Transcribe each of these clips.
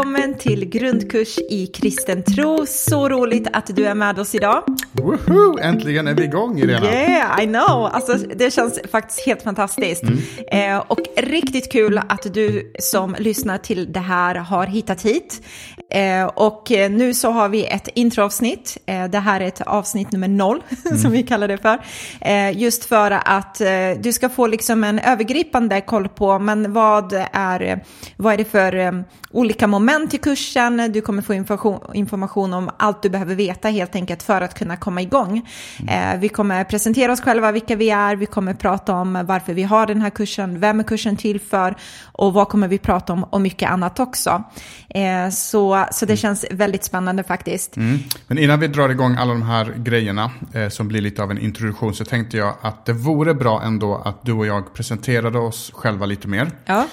willkommen välkommen till grundkurs i kristen tro. Så roligt att du är med oss idag. Woho! Äntligen är vi igång, Irena. Yeah, I know. Alltså, det känns faktiskt helt fantastiskt. Mm. Eh, och riktigt kul att du som lyssnar till det här har hittat hit. Eh, och nu så har vi ett introavsnitt. Eh, det här är ett avsnitt nummer noll, mm. som vi kallar det för. Eh, just för att eh, du ska få liksom en övergripande koll på, men vad är, vad är det för eh, olika moment i kursen. Du kommer få information, information om allt du behöver veta helt enkelt för att kunna komma igång. Mm. Eh, vi kommer presentera oss själva, vilka vi är. Vi kommer prata om varför vi har den här kursen, vem är kursen till för och vad kommer vi prata om och mycket annat också. Eh, så, så det känns väldigt spännande faktiskt. Mm. Men innan vi drar igång alla de här grejerna eh, som blir lite av en introduktion så tänkte jag att det vore bra ändå att du och jag presenterade oss själva lite mer. Ja.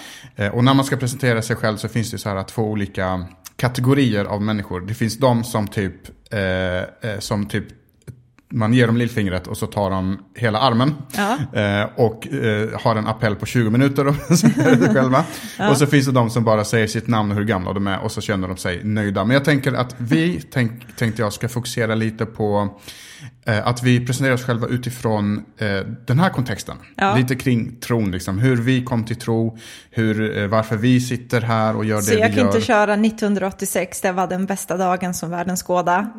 Och när man ska presentera sig själv så finns det så här två olika kategorier av människor. Det finns de som typ, eh, eh, som typ man ger dem lillfingret och så tar de hela armen. Ja. Eh, och eh, har en appell på 20 minuter och själva. Ja. Och så finns det de som bara säger sitt namn och hur gamla de är och så känner de sig nöjda. Men jag tänker att vi tänk, tänkte jag ska fokusera lite på att vi presenterar oss själva utifrån eh, den här kontexten. Ja. Lite kring tron, liksom. hur vi kom till tro, hur, eh, varför vi sitter här och gör Så det vi gör. Så jag kan inte köra 1986, det var den bästa dagen som världen skådade.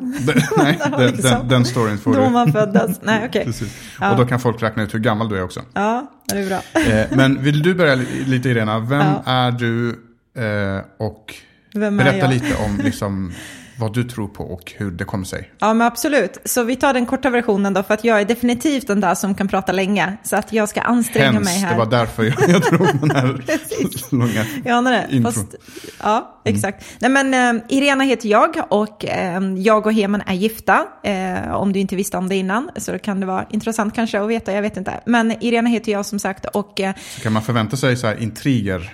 Nej, den, liksom. den, den storyn får du. Då man föddes. Nej. Okay. Ja. Och då kan folk räkna ut hur gammal du är också. Ja, det är bra. Men vill du börja lite Irena, vem ja. är du och vem berätta lite om liksom, vad du tror på och hur det kommer sig. Ja, men absolut. Så vi tar den korta versionen då, för att jag är definitivt den där som kan prata länge. Så att jag ska anstränga Hemskt, mig här. det var därför jag, jag drog den här långa Jag anar det. Fast, ja, exakt. Mm. Nej, men uh, Irena heter jag och uh, jag och Heman är gifta. Uh, om du inte visste om det innan så kan det vara intressant kanske att veta, jag vet inte. Men Irena heter jag som sagt och... så kan man förvänta sig så här intriger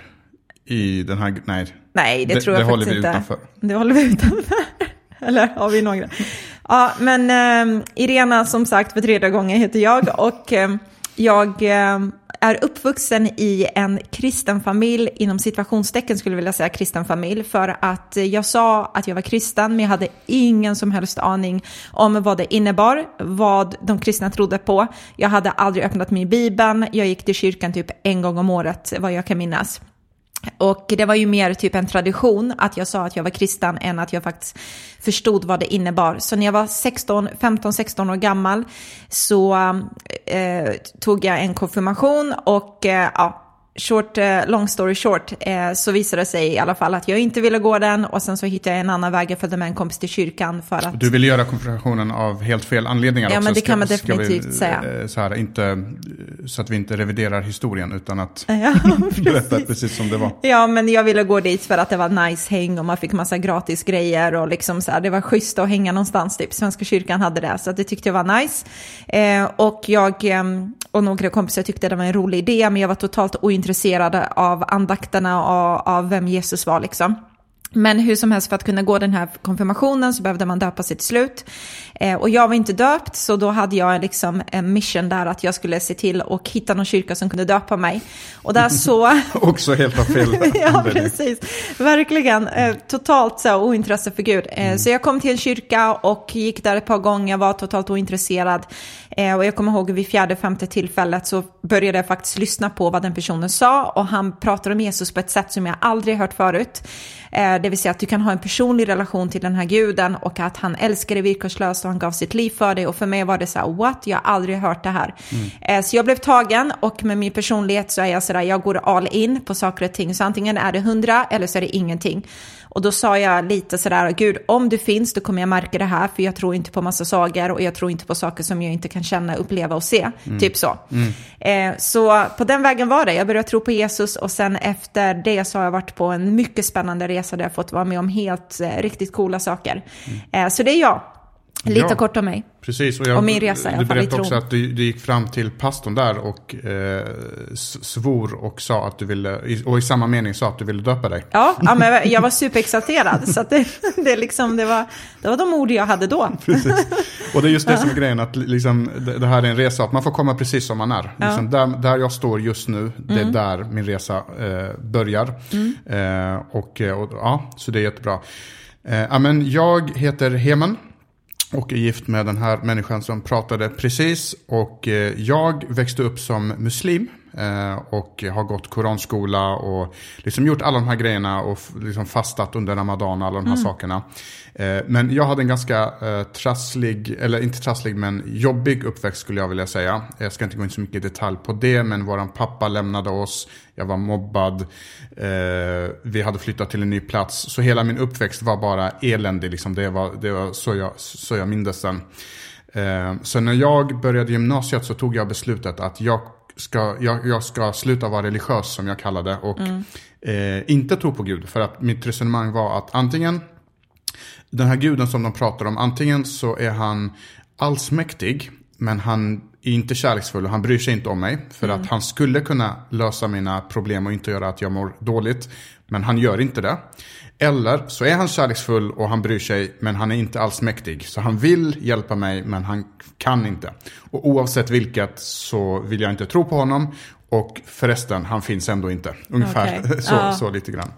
i den här... Nej. Nej, det, det tror jag det faktiskt inte. Det håller vi utanför. Det håller vi utanför. Eller har vi några? Ja, men eh, Irena som sagt för tredje gången heter jag och eh, jag eh, är uppvuxen i en kristen familj, inom situationstecken skulle jag vilja säga kristen familj, för att jag sa att jag var kristen, men jag hade ingen som helst aning om vad det innebar, vad de kristna trodde på. Jag hade aldrig öppnat min bibeln, jag gick till kyrkan typ en gång om året, vad jag kan minnas. Och det var ju mer typ en tradition att jag sa att jag var kristen än att jag faktiskt förstod vad det innebar. Så när jag var 16, 15-16 år gammal så eh, tog jag en konfirmation och eh, ja, short, eh, long story short, eh, så visade det sig i alla fall att jag inte ville gå den och sen så hittade jag en annan väg. Jag följde med en kompis till kyrkan för att... Du ville göra konfirmationen av helt fel anledningar ja, också. men det kan man ska, definitivt ska vi, säga. Eh, så, här, inte, så att vi inte reviderar historien utan att ja, berätta precis som det var. Ja, men jag ville gå dit för att det var nice häng och man fick massa gratis grejer och liksom så här, det var schysst att hänga någonstans. Typ. Svenska kyrkan hade det, så det tyckte jag var nice. Och jag ehm, och några kompisar tyckte det var en rolig idé, men jag var totalt ointresserad av andakterna och av vem Jesus var liksom. Men hur som helst, för att kunna gå den här konfirmationen så behövde man döpa sig till slut. Eh, och jag var inte döpt, så då hade jag liksom en mission där att jag skulle se till att hitta någon kyrka som kunde döpa mig. Och där så... Också helt av fel Ja, precis. Verkligen. Eh, totalt så ointresse för Gud. Eh, mm. Så jag kom till en kyrka och gick där ett par gånger, var totalt ointresserad. Eh, och jag kommer ihåg vid fjärde, femte tillfället så började jag faktiskt lyssna på vad den personen sa och han pratade om Jesus på ett sätt som jag aldrig hört förut. Eh, det vill säga att du kan ha en personlig relation till den här guden och att han älskar dig villkorslöst och han gav sitt liv för dig. Och för mig var det så här, what? Jag har aldrig hört det här. Mm. Eh, så jag blev tagen och med min personlighet så är jag sådär, jag går all in på saker och ting. Så antingen är det hundra eller så är det ingenting. Och då sa jag lite sådär, Gud, om du finns då kommer jag märka det här, för jag tror inte på massa sagor och jag tror inte på saker som jag inte kan känna, uppleva och se. Mm. Typ så. Mm. Eh, så på den vägen var det. Jag började tro på Jesus och sen efter det så har jag varit på en mycket spännande resa där jag fått vara med om helt eh, riktigt coola saker. Mm. Eh, så det är jag. Lite kort om mig. Precis, och, jag, och min resa i alla Du fall i berättade också att du, du gick fram till pastorn där och eh, svor och sa att du ville, och i samma mening sa att du ville döpa dig. Ja, ja men jag var superexalterad. så det, det, liksom, det, var, det var de ord jag hade då. Precis. Och det är just det som är grejen, att liksom, det, här är en resa, att man får komma precis som man är. Liksom, där, där jag står just nu, det är där min resa eh, börjar. Eh, och, eh, och, ja, så det är jättebra. Eh, ja, men jag heter Heman. Och är gift med den här människan som pratade precis. Och eh, jag växte upp som muslim. Eh, och har gått koranskola och liksom gjort alla de här grejerna. Och liksom fastat under ramadan och alla de här sakerna. Eh, men jag hade en ganska eh, trasslig, eller inte trasslig men jobbig uppväxt skulle jag vilja säga. Jag ska inte gå in så mycket i detalj på det. Men våran pappa lämnade oss. Jag var mobbad. Eh, vi hade flyttat till en ny plats. Så hela min uppväxt var bara eländig. Liksom. Det var, det var så, jag, så jag mindes den. Så när jag började gymnasiet så tog jag beslutet att jag ska, jag, jag ska sluta vara religiös som jag kallade. Och eh, inte tro på Gud. För att mitt resonemang var att antingen den här guden som de pratar om, antingen så är han allsmäktig, men han är inte kärleksfull och han bryr sig inte om mig. För att han skulle kunna lösa mina problem och inte göra att jag mår dåligt. Men han gör inte det. Eller så är han kärleksfull och han bryr sig, men han är inte alls mäktig. Så han vill hjälpa mig, men han kan inte. Och oavsett vilket så vill jag inte tro på honom. Och förresten, han finns ändå inte. Ungefär Okej. så, Ja. så lite grann.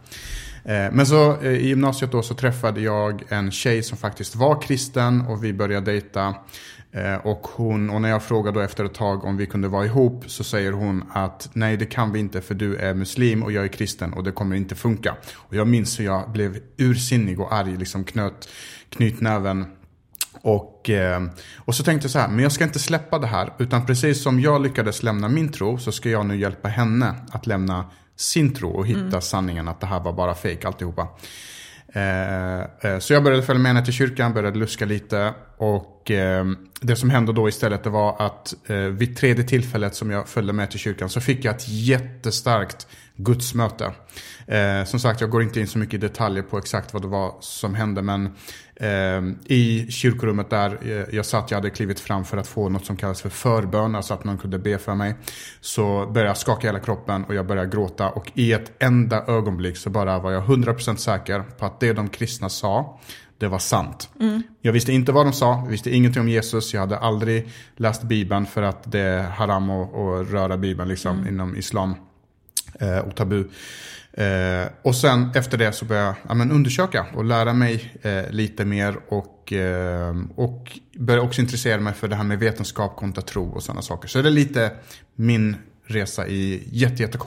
Eh, men så eh, i gymnasiet då så träffade jag en tjej som faktiskt var kristen och vi började dejta. Eh, och, hon, och när jag frågade då efter ett tag om vi kunde vara ihop så säger hon att nej det kan vi inte för du är muslim och jag är kristen och det kommer inte funka. Och jag minns hur jag blev ursinnig och arg, liksom knöt knytnäven. Och, och så tänkte jag så här, men jag ska inte släppa det här. Utan precis som jag lyckades lämna min tro så ska jag nu hjälpa henne att lämna sin tro och hitta sanningen att det här var bara fejk alltihopa. Eh, eh, så jag började följa med henne till kyrkan, började luska lite. Och eh, det som hände då istället det var att eh, vid tredje tillfället som jag följde med till kyrkan så fick jag ett jättestarkt gudsmöte. Eh, som sagt, jag går inte in så mycket i detaljer på exakt vad det var som hände. Men eh, i kyrkorummet där eh, jag satt, jag hade klivit fram för att få något som kallas för förbön. Alltså att någon kunde be för mig. Så började jag skaka hela kroppen och jag började gråta. Och i ett enda ögonblick så bara var jag 100% säker på att det de kristna sa det var sant. Jag visste inte vad de sa, jag visste ingenting om Jesus, jag hade aldrig läst Bibeln för att det är haram att, att röra Bibeln liksom, inom islam eh, och tabu. Eh, och sen efter det så började jag ja, men undersöka och lära mig eh, lite mer och, eh, och började också intressera mig för det här med vetenskap kontra tro och sådana saker. Så det är lite min resa i jätte.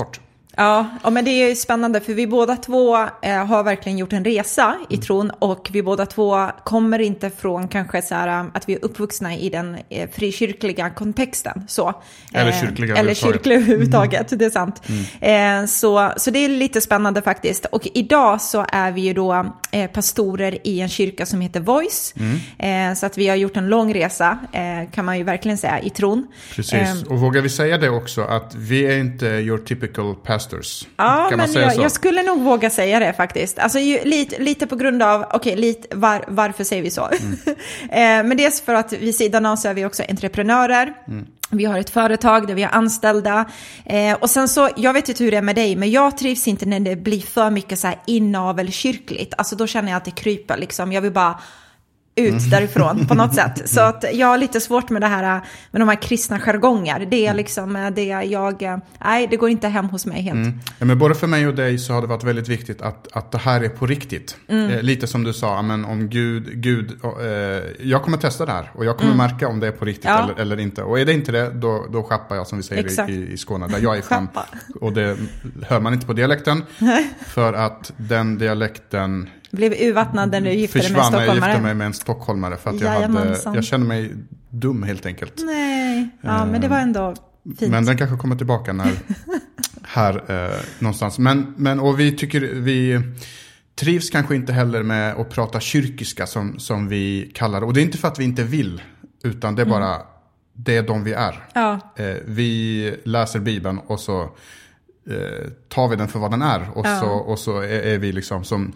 Ja, ja, men det är ju spännande för vi båda två eh, har verkligen gjort en resa i Mm. tron och vi båda två kommer inte från kanske så här eh, att vi är uppvuxna i den eh, frikyrkliga kontexten. Så. Eller Eh, kyrkliga Eller överhuvudtaget. Mm. kyrkliga överhuvudtaget, det är sant. Eh, så, så det är lite spännande faktiskt. Och idag så är vi ju då pastorer i en kyrka som heter Voice. Mm. Så att vi har gjort en lång resa, kan man ju verkligen säga, i tron. Precis, Eh, och vågar vi säga det också att vi är inte your typical pastors? Ja, kan men jag, jag skulle nog våga säga det faktiskt. Alltså ju, lite, lite på grund av, okej, lite, var, varför säger vi så? Mm. eh, men dels för att vid sidan av så är vi också entreprenörer. Mm. Vi har ett företag där vi har anställda. Eh, och sen så, jag vet inte hur det är med dig, men jag trivs inte när det blir för mycket så här inavelkyrkligt. Alltså då känner jag att det kryper liksom. Jag vill bara ut därifrån på något sätt. Så att jag har lite svårt med det här med de här kristna jargonger. Det är liksom eh, det jag, eh, nej det går inte hem hos mig helt. Ja, men både för mig och dig så har det varit väldigt viktigt att, att det här är på riktigt. Mm. Eh, lite som du sa, men om Gud, Gud eh, jag kommer testa det här och jag kommer märka om det är på riktigt Mm. Ja. eller, eller inte. Och är det inte det, då, då schappar jag som vi säger Exakt. i, i, Skåne, där jag är ifrån. Och det hör man inte på dialekten, för att den dialekten Blev urvattnad när du gifte dig med en försvann när jag gifte stockholmare. mig med en stockholmare. För att jag, hade, jag kände mig dum helt enkelt. Nej, ja, men det var ändå fint. Men den kanske kommer tillbaka när, här eh, någonstans. Men, men och vi tycker, vi trivs kanske inte heller med att prata kyrkiska som, som vi kallar det. Och det är inte för att vi inte vill, utan det är bara, det är de vi är. Ja, Eh, vi läser Bibeln och så eh, tar vi den för vad den är. Och Ja. så, och så är, är vi liksom som,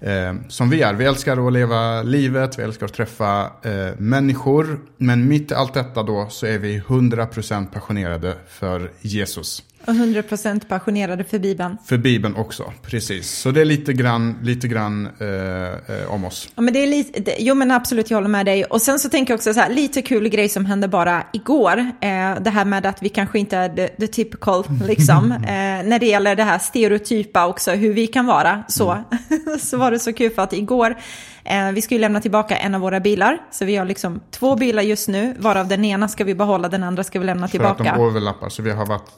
eh, som vi är. Vi älskar att leva livet, vi älskar att träffa eh, människor. Men mitt i allt detta då så är vi 100% passionerade för Jesus. Och 100% passionerade för Bibeln. För Bibeln också, precis. Så det är lite grann, lite grann eh, eh, om oss. Ja, men det är lite, jo men absolut, jag håller med dig. Och sen så tänker jag också så här, lite kul grej som hände bara igår. Eh, det här med att vi kanske inte är the, the typical, liksom. eh, när det gäller det här stereotypa också, hur vi kan vara. Så, så var det så kul för att igår, eh, vi ska ju lämna tillbaka en av våra bilar. Så vi har liksom två bilar just nu, varav den ena ska vi behålla, den andra ska vi lämna För att de tillbaka. överlappar. Så vi har varit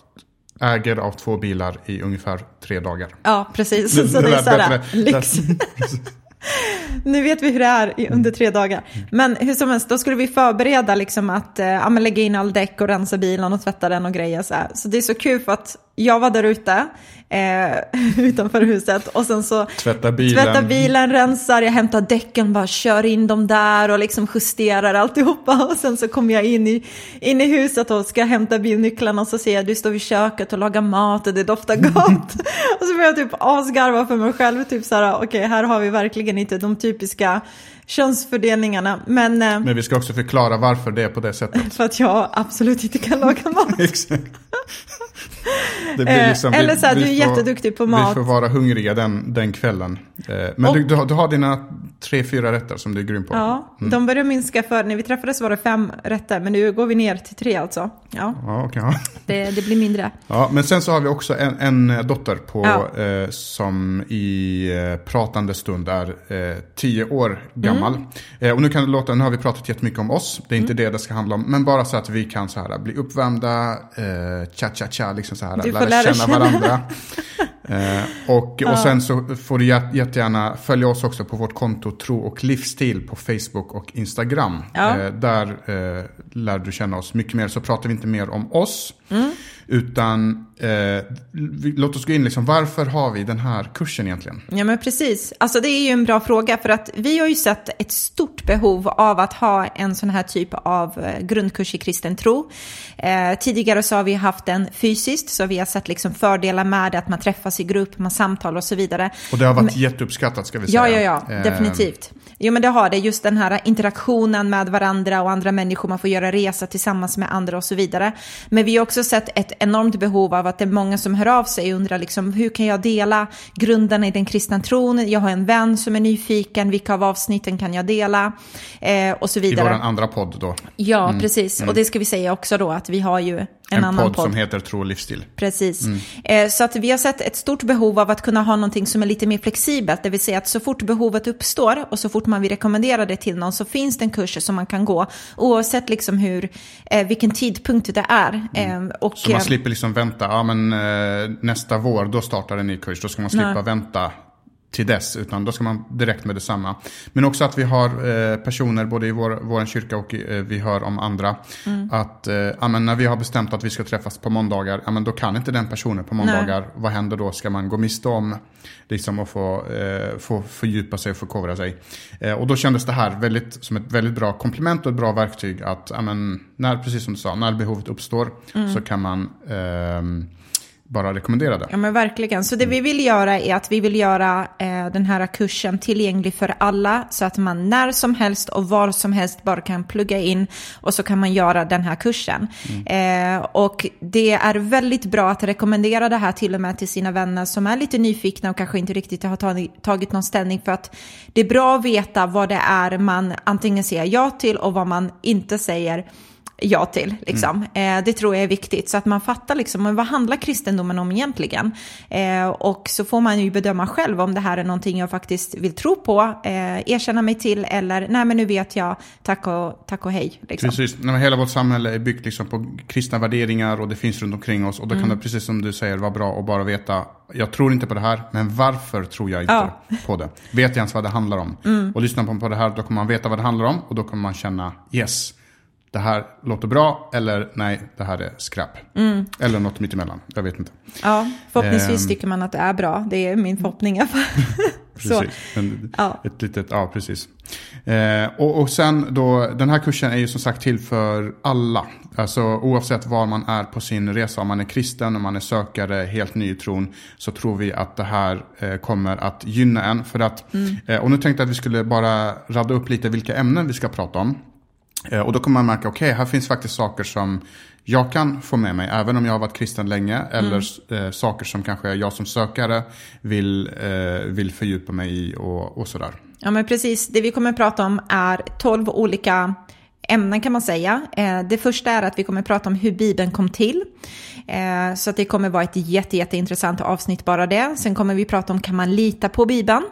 ägare av två bilar i ungefär tre dagar. Ja, precis. Det- så det det är bättre. lyx. Nu vet vi hur det är under tre dagar. Men hur som helst, då skulle vi förbereda liksom att men lägga in all däck och rensa bilen och tvätta den och grejer. Så, här. så det är så kul för att jag var där ute, eh, utanför huset, och sen så Tvätta bilen. tvättar bilen, rensar, jag hämtar däcken, bara kör in dem där och liksom justerar alltihopa. Och sen så kommer jag in i, in i huset och ska hämta bilnycklarna och så ser jag du står vid köket och lagar mat och det doftar gott. och så börjar jag typ asgarva för mig själv, typ så här, okej här har vi verkligen inte de typiska könsfördelningarna. Men, eh, Men vi ska också förklara varför det är på det sättet. för att jag absolut inte kan laga mat. Eh, liksom- eller så här, du är får- jätteduktig på mat. Vi får vara hungriga den, den kvällen. Eh, Men Och- du, du, har, dina tre, fyra rätter som du är grym på. Ja, Mm. de börjar minska för, när vi träffades var det fem rätter, men nu går vi ner till tre alltså. Ja, Ja, okej, ja. det, det blir mindre. Ja, men sen så har vi också en, en dotter på, Ja. eh, som i eh, pratande stund är eh, tio år gammal. Mm. Eh, och nu kan det låta, nu har vi pratat jättemycket om oss, det är inte det det ska handla om, men bara så att vi kan så här bli uppvärmda, eh, cha cha cha, liksom så här, Du lära lära känna känna. varandra. eh, och, och sen så får du jät- jättegärna följa oss också på vårt konto Tro och livsstil på Facebook och Instagram. Ja. Eh, där eh, lär du känna oss mycket mer, så pratar vi inte mer om oss. Mm. Utan eh, låt oss gå in liksom, varför har vi den här kursen egentligen? Ja men precis. Alltså det är ju en bra fråga för att vi har ju sett ett stort behov av att ha en sån här typ av eh, grundkurs i kristen tro. Eh, tidigare så har vi haft den fysiskt så vi har sett liksom fördelar med det, att man träffas i grupp, man samtalar och så vidare. Och det har varit jätteuppskattat ska vi säga. Ja, ja, ja, Eh, definitivt. Jo, men det har det. Just den här interaktionen med varandra och andra människor. Man får göra resa tillsammans med andra och så vidare. Men vi har också sett ett enormt behov av att det är många som hör av sig och undrar liksom, hur kan jag dela grunderna i den kristna tron? Jag har en vän som är nyfiken. Vilka av avsnitten kan jag dela? Eh, och så I vidare. vår andra podd då. Ja, precis. Och det ska vi säga också då att vi har ju en, En, annan podd, podd. som heter Tro och livsstil. Precis. Eh, så att vi har sett ett stort behov av att kunna ha någonting som är lite mer flexibelt. Det vill säga att så fort behovet uppstår och så fort man vill rekommendera det till någon så finns det en kurs som man kan gå. Oavsett liksom hur, eh, vilken tidpunkt det är. Eh, och, Så man slipper liksom vänta, ja men nästa vår då startar en ny kurs. Då ska man slippa Nej. vänta till dess, utan då ska man direkt med detsamma. Men också att vi har eh, personer både i vår, vår kyrka och eh, vi hör om andra. Mm. Att eh, ja, men när vi har bestämt att vi ska träffas på måndagar, ja, men då kan inte den personen på måndagar. Vad händer då? Ska man gå miste om liksom, att få, eh, få fördjupa sig och förkovra sig? Eh, och då kändes det här väldigt, som ett väldigt bra komplement och ett bra verktyg. Att ja, men, när, precis som du sa, när behovet uppstår Mm. så kan man ehm, bara rekommendera det. Ja men verkligen. Så det vi vill göra är att vi vill göra eh, den här kursen tillgänglig för alla så att man när som helst och var som helst bara kan plugga in och så kan man göra den här kursen. Eh, och det är väldigt bra att rekommendera det här till och med till sina vänner som är lite nyfikna och kanske inte riktigt har tagit, tagit någon ställning för att det är bra att veta vad det är man antingen säger ja till och vad man inte säger ja till. Liksom. Eh, det tror jag är viktigt. Så att man fattar liksom, vad handlar kristendomen om egentligen? Eh, och så får man ju bedöma själv om det här är någonting jag faktiskt vill tro på, eh, erkänna mig till eller nej men nu vet jag, tack och, tack och hej. Liksom. Precis, när hela vårt samhälle är byggt liksom på kristna värderingar och det finns runt omkring oss. Och då Mm. kan det, precis som du säger, vara bra att bara veta, jag tror inte på det här, men varför tror jag inte Ja. på det? Vet jag ens vad det handlar om? Mm. Och lyssnar man på det här, då kommer man veta vad det handlar om och då kommer man känna, yes, det här låter bra eller nej, det här är skräp. Mm. Eller något mittemellan, jag vet inte. Ja, förhoppningsvis Ehm. tycker man att det är bra. Det är min förhoppning i alla fall. Precis. En, ja. Ett litet, ja precis. Eh, och, och sen då, den här kursen är ju som sagt till för alla. Alltså oavsett var man är på sin resa, om man är kristen, om man är sökare, helt ny i tron, så tror vi att det här eh, kommer att gynna en. För att, mm. eh, och nu tänkte jag att vi skulle bara radda upp lite vilka ämnen vi ska prata om. Eh, och då kommer man märka, okej, okay, här finns faktiskt saker som jag kan få med mig, även om jag har varit kristen länge, eller mm. saker som kanske jag som sökare vill, eh, vill fördjupa mig i och, och sådär. Ja, men precis. Det vi kommer att prata om är tolv olika ämnen kan man säga. Det första är att vi kommer att prata om hur Bibeln kom till. Så att det kommer vara ett jätte, jätteintressant avsnitt bara det. Sen kommer vi prata om kan man lita på Bibeln?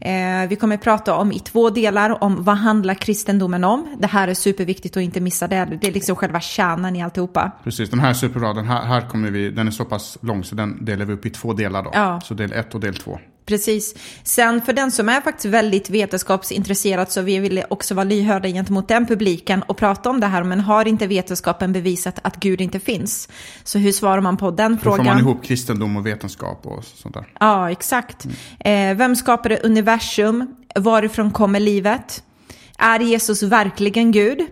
Mm. Vi kommer prata om i två delar om vad handlar kristendomen om. Det här är superviktigt att inte missa det. Det är liksom själva kärnan i alltihopa. Precis, den här är superbra. Den här, här kommer vi, den är så pass lång så den delar vi upp i två delar då. Ja. Så del ett och del två. Precis. Sen för den som är faktiskt väldigt vetenskapsintresserad så vi vill också vara lyhörda gentemot den publiken och prata om det här. Men har inte vetenskapen bevisat att Gud inte finns? Så hur svarar man på den frågan? Då får man ihop kristendom och vetenskap och sånt där. Ja, exakt. Mm. Eh, vem skapade universum? Varifrån kommer livet? Är Jesus verkligen Gud?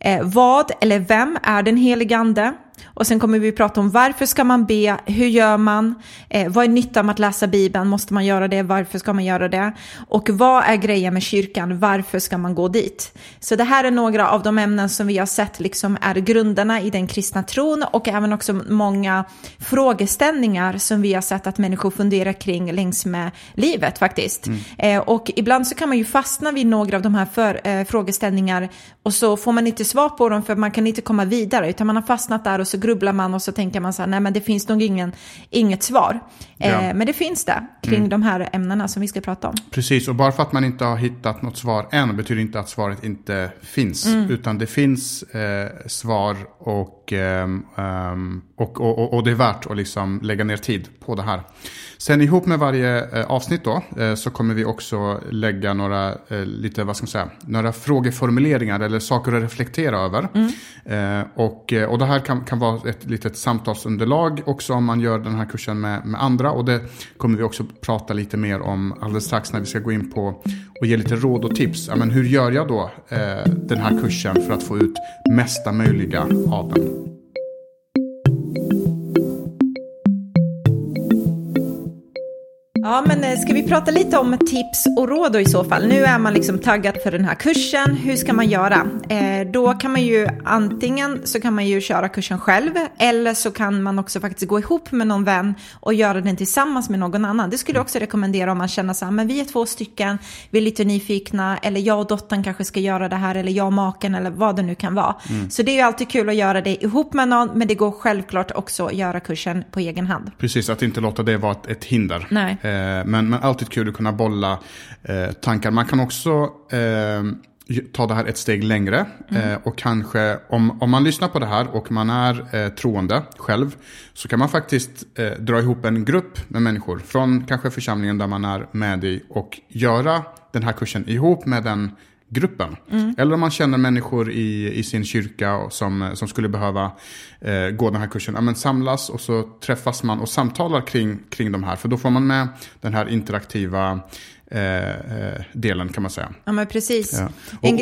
Eh, vad eller vem är den helige ande? Och sen kommer vi prata om varför ska man be, hur gör man, eh, vad är nyttan med att läsa Bibeln, måste man göra det, varför ska man göra det? Och vad är grejen med kyrkan, varför ska man gå dit? Så det här är några av de ämnen som vi har sett liksom är grunderna i den kristna tron och även också många frågeställningar som vi har sett att människor funderar kring längs med livet faktiskt. Mm. Eh, och ibland så kan man ju fastna vid några av de här för, eh, frågeställningar och så får man inte svar på dem för man kan inte komma vidare utan man har fastnat där och så grubblar man och så tänker man så här, nej men det finns nog ingen, inget svar. Ja. Eh, men det finns det kring mm. de här ämnena som vi ska prata om. Precis, och bara för att man inte har hittat något svar än betyder inte att svaret inte finns. Mm. Utan det finns eh, svar och, och, och, och, och, det är värt att liksom lägga ner tid på det här. Sen ihop med varje eh, avsnitt då eh, så kommer vi också lägga några, eh, lite, vad ska man säga, några frågeformuleringar eller saker att reflektera över. Mm. och, och det här kan, kan vara ett litet samtalsunderlag också om man gör den här kursen med, med andra. Och det kommer vi också prata lite mer om alldeles strax när vi ska gå in på och ge lite råd och tips. Ja, men hur gör jag då den här kursen för att få ut mesta möjliga av den? Ja, men eh, ska vi prata lite om tips och råd då i så fall? Nu är man liksom taggad för den här kursen. Hur ska man göra? Eh, då kan man ju antingen så kan man ju köra kursen själv eller så kan man också faktiskt gå ihop med någon vän och göra den tillsammans med någon annan. Det skulle jag också rekommendera om man känner så här, men vi är två stycken, vi är lite nyfikna eller jag och dottern kanske ska göra det här eller jag och maken eller vad det nu kan vara. Mm. Så det är ju alltid kul att göra det ihop med någon, men det går självklart också att göra kursen på egen hand. Precis, att inte låta det vara ett, hinder. Nej. Eh, men, men alltid kul att kunna bolla eh, tankar. Man kan också eh, ta det här ett steg längre. Mm. och kanske om, om man lyssnar på det här och man är eh, troende själv. Så kan man faktiskt eh, dra ihop en grupp med människor från kanske församlingen där man är med i. Och göra den här kursen ihop med den gruppen. Mm. Eller om man känner människor i, i sin kyrka som, som skulle behöva eh, gå den här kursen. Ja, men samlas och så träffas man och samtalar kring, kring de här. För då får man med den här interaktiva eh, eh delen kan man säga. Ja men precis. Ja. Och,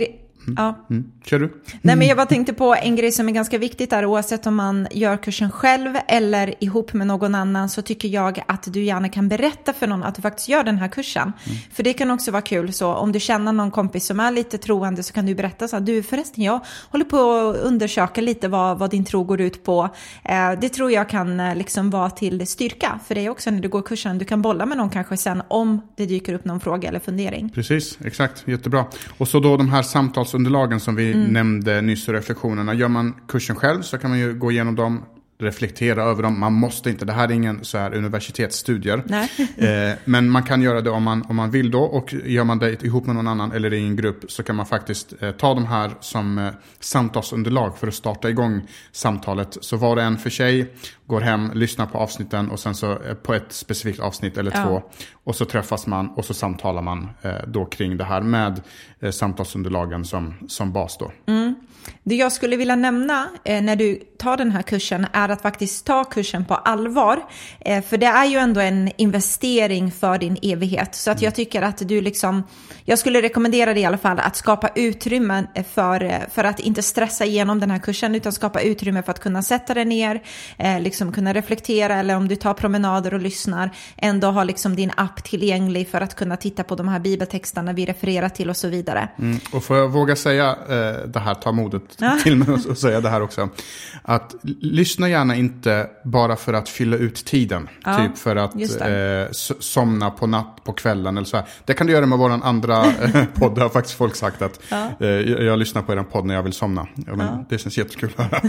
Ja. Mm. Kör du? Nej, men jag bara tänkte på en grej som är ganska viktigt där, oavsett om man gör kursen själv eller ihop med någon annan, så tycker jag att du gärna kan berätta för någon att du faktiskt gör den här kursen. Mm. För det kan också vara kul så, om du känner någon kompis som är lite troende så kan du berätta så här, du förresten, jag håller på att undersöka lite vad, vad din tro går ut på. Eh, det tror jag kan eh, liksom vara till styrka för dig också när du går kursen. Du kan bolla med någon kanske sen om det dyker upp någon fråga eller fundering. Precis, exakt, jättebra. Och så då de här samtals underlagen som vi mm. nämnde nyss och reflektionerna. Gör man kursen själv så kan man ju gå igenom dem reflektera över dem. Man måste inte, det här är ingen så här universitetsstudier. eh, men man kan göra det om man, om man vill då. Och gör man det ihop med någon annan eller i en grupp så kan man faktiskt eh, ta de här som eh, samtalsunderlag för att starta igång samtalet. Så var och en för sig går hem, lyssnar på avsnitten och sen så eh, på ett specifikt avsnitt eller ja. två. Och så träffas man och så samtalar man eh, då kring det här med eh, samtalsunderlagen som, som bas då. Mm. Det jag skulle vilja nämna eh, när du tar den här kursen är att faktiskt ta kursen på allvar. Eh, för det är ju ändå en investering för din evighet. Så att jag tycker att du liksom, jag skulle rekommendera dig i alla fall att skapa utrymme för, eh, för att inte stressa igenom den här kursen, utan skapa utrymme för att kunna sätta dig ner, liksom kunna reflektera eller om du tar promenader och lyssnar, ändå ha liksom din app tillgänglig för att kunna titta på de här bibeltexterna vi refererar till och så vidare. Mm, och får jag våga säga det här, ta modet ja. till mig och säga det här också. Att lyssna gärna inte bara för att fylla ut tiden. Ja, typ för att eh, somna på natt på kvällen eller så här. Det kan du göra med våran andra eh, podd. Det har faktiskt folk sagt att ja. eh, jag, jag, lyssnar på er podd när jag vill somna. Ja, men, Det känns jättekul att höra.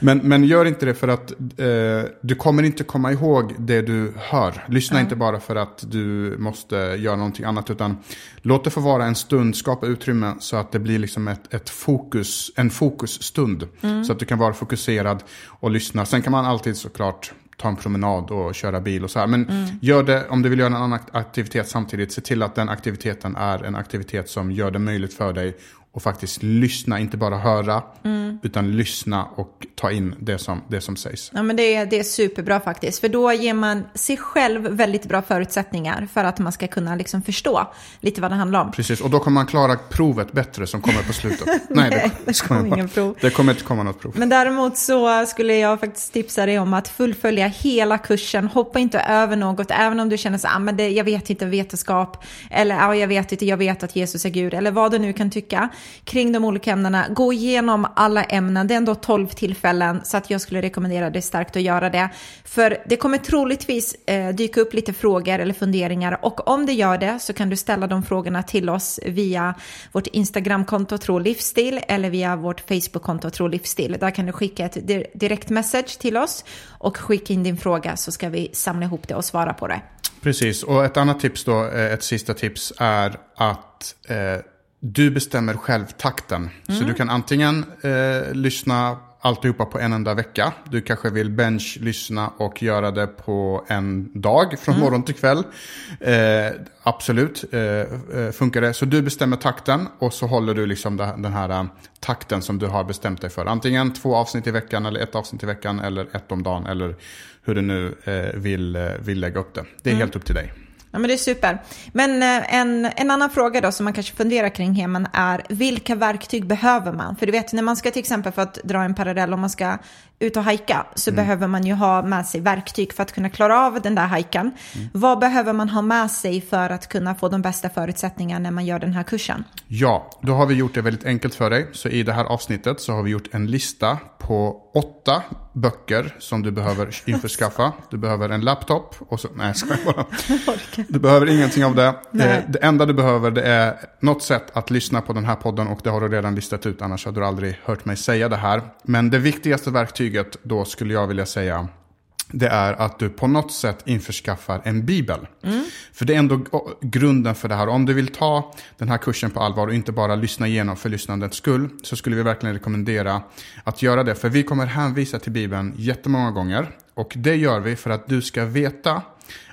men, men gör inte det för att eh, du kommer inte komma ihåg det du hör. Lyssna inte bara för att du måste göra någonting annat. Utan låt det få vara en stund, skapa utrymme så att det blir liksom ett, ett fokus, en fokusstund. Mm. Så att du kan vara fokuserad och lyssna. Sen kan man alltid såklart ta en promenad och köra bil och så här. Men mm. gör det, om du vill göra en annan aktivitet samtidigt, se till att den aktiviteten är en aktivitet som gör det möjligt för dig och faktiskt lyssna, inte bara höra, mm. utan lyssna och ta in det som, det som sägs. Ja, men det, är, det är superbra faktiskt, för då ger man sig själv väldigt bra förutsättningar för att man ska kunna liksom förstå lite vad det handlar om. Precis, och då kommer man klara provet bättre som kommer på slutet. Nej, Nej, det, det kommer ingen prov. Det kommer inte komma något prov. Men däremot så skulle jag faktiskt tipsa dig om att fullfölja hela kursen, hoppa inte över något, även om du känner så ah, men det, jag vet inte vetenskap, eller ah, jag vet inte, jag vet att Jesus är Gud, eller vad du nu kan tycka kring de olika ämnena. Gå igenom alla ämnen, det är ändå 12 tillfällen så att jag skulle rekommendera dig starkt att göra det. För det kommer troligtvis eh, dyka upp lite frågor eller funderingar och om det gör det så kan du ställa de frågorna till oss via vårt Instagramkonto Tro Livsstil eller via vårt Facebookkonto Tro Livsstil. Där kan du skicka ett direkt message till oss och skicka in din fråga så ska vi samla ihop det och svara på det. Precis, och ett annat tips då, eh, ett sista tips är att eh, du bestämmer själv takten. Mm. Så du kan antingen eh, lyssna alltihopa på en enda vecka. Du kanske vill bench lyssna och göra det på en dag från mm. morgon till kväll. Eh, absolut, eh, eh funkar det. Så du bestämmer takten och så håller du liksom den här uh, takten som du har bestämt dig för. Antingen två avsnitt i veckan eller ett avsnitt i veckan eller ett om dagen eller hur du nu eh, vill, eh, vill lägga upp det. Det är mm. helt upp till dig. Ja, men det är super. Men eh, en, en annan fråga då som man kanske funderar kring hemen är vilka verktyg behöver man? För du vet när man ska till exempel för att dra en parallell om man ska ut och hajka så mm. behöver man ju ha med sig verktyg för att kunna klara av den där hajkan. Mm. Vad behöver man ha med sig för att kunna få de bästa förutsättningarna när man gör den här kursen? Ja, då har vi gjort det väldigt enkelt för dig. Så i det här avsnittet så har vi gjort en lista på åtta böcker som du behöver införskaffa. Du behöver en laptop och så, nej jag bara. Du behöver ingenting av det. Nej. Det enda du behöver det är något sätt att lyssna på den här podden och det har du redan listat ut annars hade du aldrig hört mig säga det här. Men det viktigaste verktyget då skulle jag vilja säga det är att du på något sätt införskaffar en bibel. Mm. För det är ändå grunden för det här. Om du vill ta den här kursen på allvar och inte bara lyssna igenom för lyssnandets skull, så skulle vi verkligen rekommendera att göra det. För vi kommer hänvisa till bibeln jättemånga gånger. Och det gör vi för att du ska veta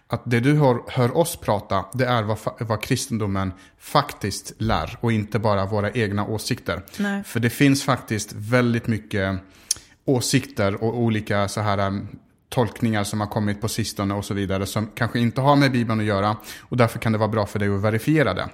att det du hör, hör oss prata, det är vad, vad kristendomen faktiskt lär och inte bara våra egna åsikter. Nej. För det finns faktiskt väldigt mycket åsikter och olika så här um, tolkningar som har kommit på sistone och så vidare som kanske inte har med Bibeln att göra och därför kan det vara bra för dig att verifiera det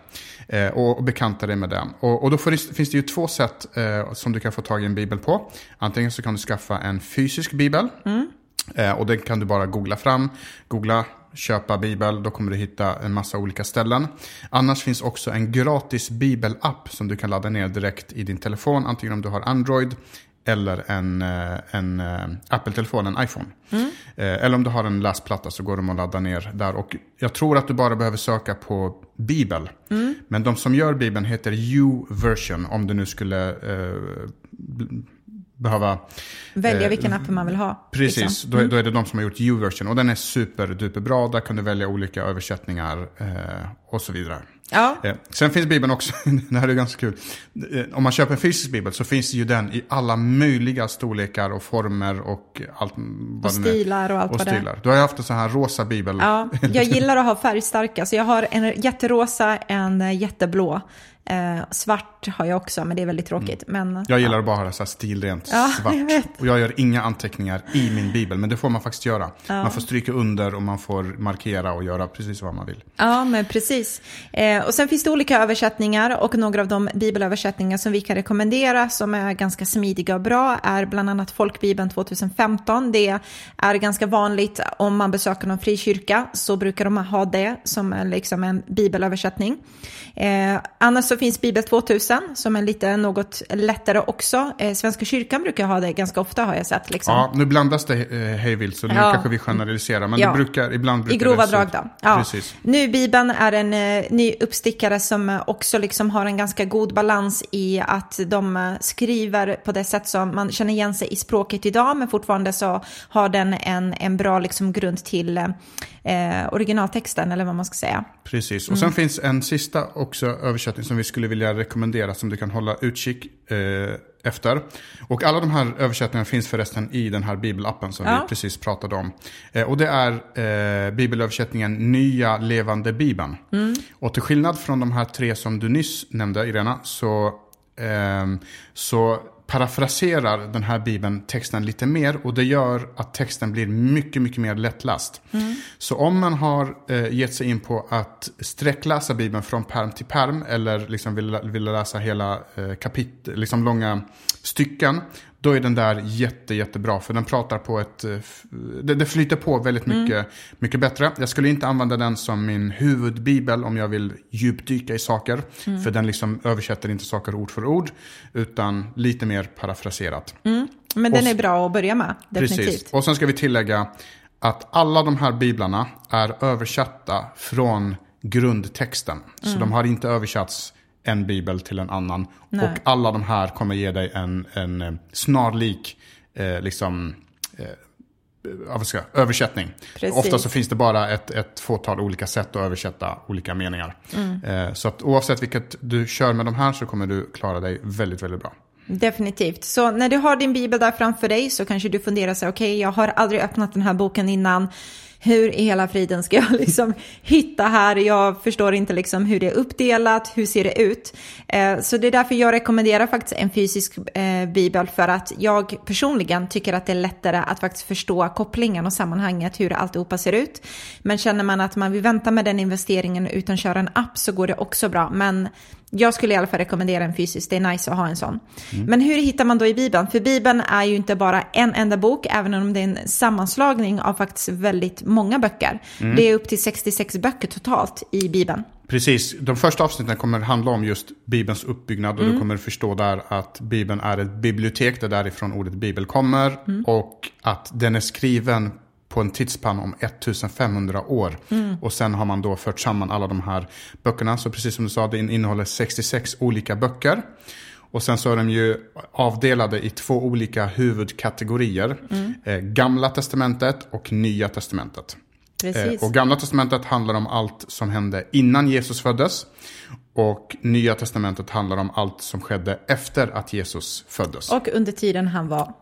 eh, och, och bekanta dig med det. Och, och då det, finns det ju två sätt eh, som du kan få tag i en bibel på. Antingen så kan du skaffa en fysisk bibel mm. eh, och den kan du bara googla fram. Googla köpa bibel, då kommer du hitta en massa olika ställen. Annars finns också en gratis bibelapp som du kan ladda ner direkt i din telefon, antingen om du har Android eller en, eh, en eh, Apple-telefon, en iPhone. Mm. Eh, eller om du har en läsplatta så går de att ladda ner där. Och jag tror att du bara behöver söka på Bibel. Mm. Men de som gör Bibeln heter U-version om du nu skulle eh, behöva... Välja eh, vilken app man vill ha. Precis, liksom. mm. då, då, är det de som har gjort U-version. Och den är superduper bra. Där kan du välja olika översättningar eh, och så vidare. Ja. Eh, sen finns Bibeln också, det här är ganska kul. Eh, om man köper en fysisk Bibel så finns ju den i alla möjliga storlekar och former och allt. och stilar och allt och vad stilar. det är. Du har ju haft en sån här rosa Bibel. Ja, jag gillar att ha färgstarka. Så jag har en jätterosa, en jätteblå Eh, svart har jag också, men det är väldigt tråkigt. Men, Mm. Jag gillar att bara ha så här stilrent Ja, svart. jag. Och jag gör inga anteckningar i min bibel, men det får man faktiskt göra. Man får stryka under och man får markera och göra precis vad man vill. Ja, men precis. Eh, och sen finns det olika översättningar och några av de bibelöversättningar som vi kan rekommendera som är ganska smidiga och bra är bland annat Folkbibeln 2015. Det är ganska vanligt om man besöker någon frikyrka så brukar de ha det som liksom en bibelöversättning. Eh, annars så finns Bibel 2000 som är lite något lättare också. Eh, Svenska kyrkan brukar ha det ganska ofta har jag sett. Liksom. Ja, nu blandas det eh, hejvilt, så nu Ja. kanske vi generaliserar. Men Ja. det brukar, ibland brukar I grova drag då. Ja. Precis. Nu Bibeln är en eh, ny uppstickare som också liksom har en ganska god balans i att de skriver på det sätt som man känner igen sig i språket idag men fortfarande så har den en, en bra liksom grund till eh, originaltexten eller vad man ska säga. Precis. Och Mm. sen finns en sista också översättning som vi skulle vilja rekommendera som du kan hålla utkik eh, efter. Och alla de här översättningarna finns förresten i den här bibelappen som Ja. vi precis pratade om. Eh, och det är eh, bibelöversättningen Nya Levande Bibeln. Mm. Och till skillnad från de här tre som du nyss nämnde, Irena, så, ehm, så parafraserar den här bibeln texten lite mer och det gör att texten blir mycket, mycket mer lättläst. Så om man har eh, gett sig in på att sträckläsa bibeln från perm till perm eller liksom vill, vill läsa hela eh, kapitel, liksom långa stycken, då är den där jätte, jättebra. För den pratar på ett, eh, det, det flyter på väldigt mycket, mycket bättre. Jag skulle inte använda den som min huvudbibel om jag vill djupdyka i saker. För den liksom översätter inte saker ord för ord, utan lite mer parafraserat. Men den Och- är bra att börja med, definitivt. Precis. Och sen ska vi tillägga att alla de här biblarna är översatta från grundtexten. Så Mm. de har inte översatts en bibel till en annan. Nej. Och alla de här kommer ge dig en, en eh, snarlik eh, liksom, eh, jag, översättning. Precis. Ofta så finns det bara ett, ett fåtal olika sätt att översätta olika meningar. Mm. Eh, så att oavsett vilket du kör med de här så kommer du klara dig väldigt, väldigt bra. Definitivt. Så när du har din bibel där framför dig så kanske du funderar sig, okej, jag har aldrig öppnat den här boken innan. Hur i hela friden ska jag liksom hitta här? Jag förstår inte liksom hur det är uppdelat, hur ser det ut? Eh, så det är därför jag rekommenderar faktiskt en fysisk eh, bibel för att jag personligen tycker att det är lättare att faktiskt förstå kopplingen och sammanhanget, hur alltihopa ser ut. Men känner man att man vill vänta med den investeringen utan köra en app så går det också bra. Men jag skulle i alla fall rekommendera en fysisk, det är nice att ha en sån. Men hur hittar man då i Bibeln? För Bibeln är ju inte bara en enda bok, även om det är en sammanslagning av faktiskt väldigt många böcker. Det är upp till 66 böcker totalt i Bibeln. Precis, de första avsnitten kommer handla om just Bibelns uppbyggnad och Mm. du kommer förstå där att Bibeln är ett bibliotek, där därifrån ordet Bibel kommer Mm. och att den är skriven på en tidsspann om 1500 år. Mm. Och sen har man då fört samman alla de här böckerna. Så precis som du sa, det innehåller 66 olika böcker. Och sen så är de ju avdelade i två olika huvudkategorier. Mm. Eh, Gamla testamentet och Nya testamentet. Eh, Och Gamla Testamentet handlar om allt som hände innan Jesus föddes. Och Nya Testamentet handlar om allt som skedde efter att Jesus föddes. Och under tiden han var.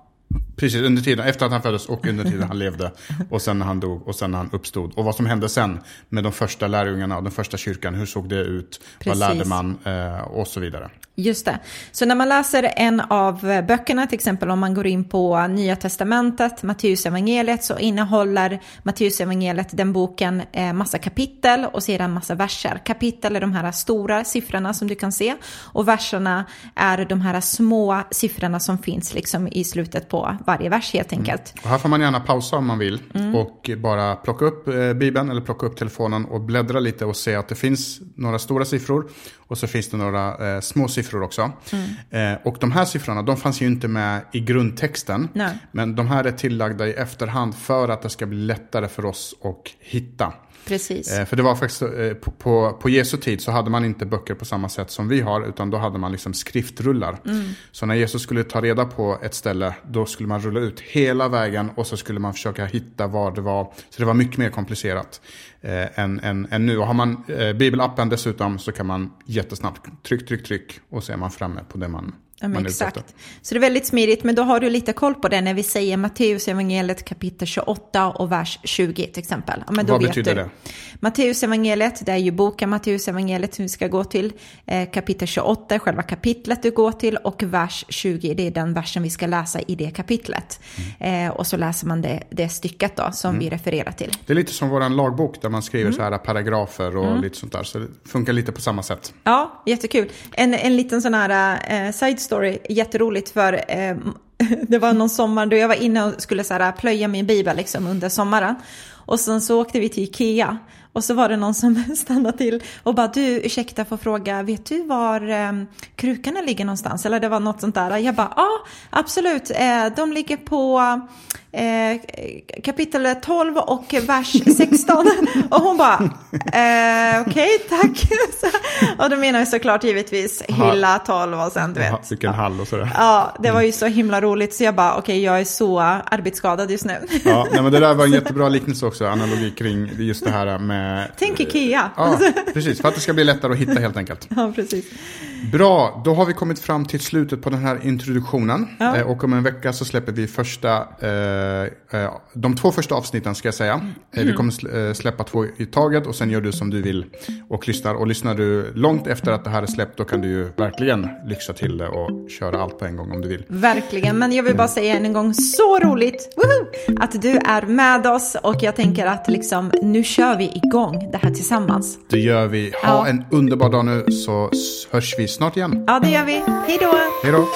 Precis, under tiden efter att han föddes och under tiden han levde. Och sen när han dog och sen när han uppstod. Och vad som hände sen med de första lärjungarna och den första kyrkan. Hur såg det ut? Precis. Vad lärde man? Eh, och så vidare. Just det. Så när man läser en av böckerna, till exempel om man går in på Nya Testamentet, Matteusevangeliet, så innehåller Matteusevangeliet den boken eh, massa kapitel och sedan massa verser. Kapitel är de här stora siffrorna som du kan se och verserna är de här små siffrorna som finns liksom i slutet på varje vers helt enkelt. Och här får man gärna pausa om man vill. Mm. Och bara plocka upp eh, Bibeln eller plocka upp telefonen och bläddra lite och se att det finns några stora siffror. Och så finns det några eh, små siffror också. Mm. Eh, och de här siffrorna, de fanns ju inte med i grundtexten. Nej. Men de här är tillagda i efterhand för att det ska bli lättare för oss att hitta. Precis. Eh, för det var faktiskt eh, på, på, på Jesu tid så hade man inte böcker på samma sätt som vi har. Utan då hade man liksom skriftrullar. Så när Jesus skulle ta reda på ett ställe. Då skulle man rulla ut hela vägen. Och så skulle man försöka hitta var det var. Så det var mycket mer komplicerat. Eh, än, än, än nu. Och har man eh, bibelappen dessutom så kan man jättesnabbt tryck, tryck, tryck. Och så är man framme på det man Ja, men exakt. Så det är väldigt smidigt, men då har du lite koll på det när vi säger Matteus evangeliet kapitel 28 och vers 20 till exempel. Ja, Vad vet betyder du. det? Matteus evangeliet, det är ju boken Matteus evangeliet som vi ska gå till. Eh, kapitel 28 är själva kapitlet du går till och vers 20 det är den versen vi ska läsa i det kapitlet. Mm. Eh, och så läser man det, det stycket då som vi refererar till. Det är lite som vår lagbok där man skriver Mm. så här paragrafer och lite sånt där. Så det funkar lite på samma sätt. Ja, jättekul. En, en liten sån här eh, side story, jätteroligt för eh, det var någon sommar då jag var inne och skulle så här, äh, plöja min bibel liksom under sommaren. Och sen så åkte vi till Ikea och så var det någon som stannade till och bara du ursäkta får fråga, vet du var eh, krukorna ligger någonstans? Eller det var något sånt där. Jag bara ja, absolut, eh, de ligger på eh, kapitel 12 och vers 16. och hon bara eh, okej tack. Så- och då menar jag såklart givetvis hylla 12 och sen du vet. Vilken hall och sådär. Ja, det var ju så himla roligt så jag bara okej jag är så arbetsskadad just nu. Ja, nej, men det där var en jättebra liknelse också, analogi kring just det här med... Tänk Ikea. Ja, precis. För att det ska bli lättare att hitta helt enkelt. Ja, precis. Bra, då har vi kommit fram till slutet på den här introduktionen. Ja. Eh, och om en vecka så släpper vi första, eh, eh, de två första avsnitten ska jag säga. Eh, Mm. vi kommer sl- eh, släppa två i taget och sen gör du som du vill och lyssnar. Och lyssnar du långt efter att det här är släppt då kan du ju verkligen lyxa till det och köra allt på en gång om du vill. Verkligen, men jag vill bara säga än en gång, så roligt woho, att du är med oss och jag tänker att liksom, nu kör vi igång det här tillsammans. Det gör vi. Ha Ja. en underbar dag nu så hörs vi snart igen. Ja, det gör vi. Hej då! Hej då!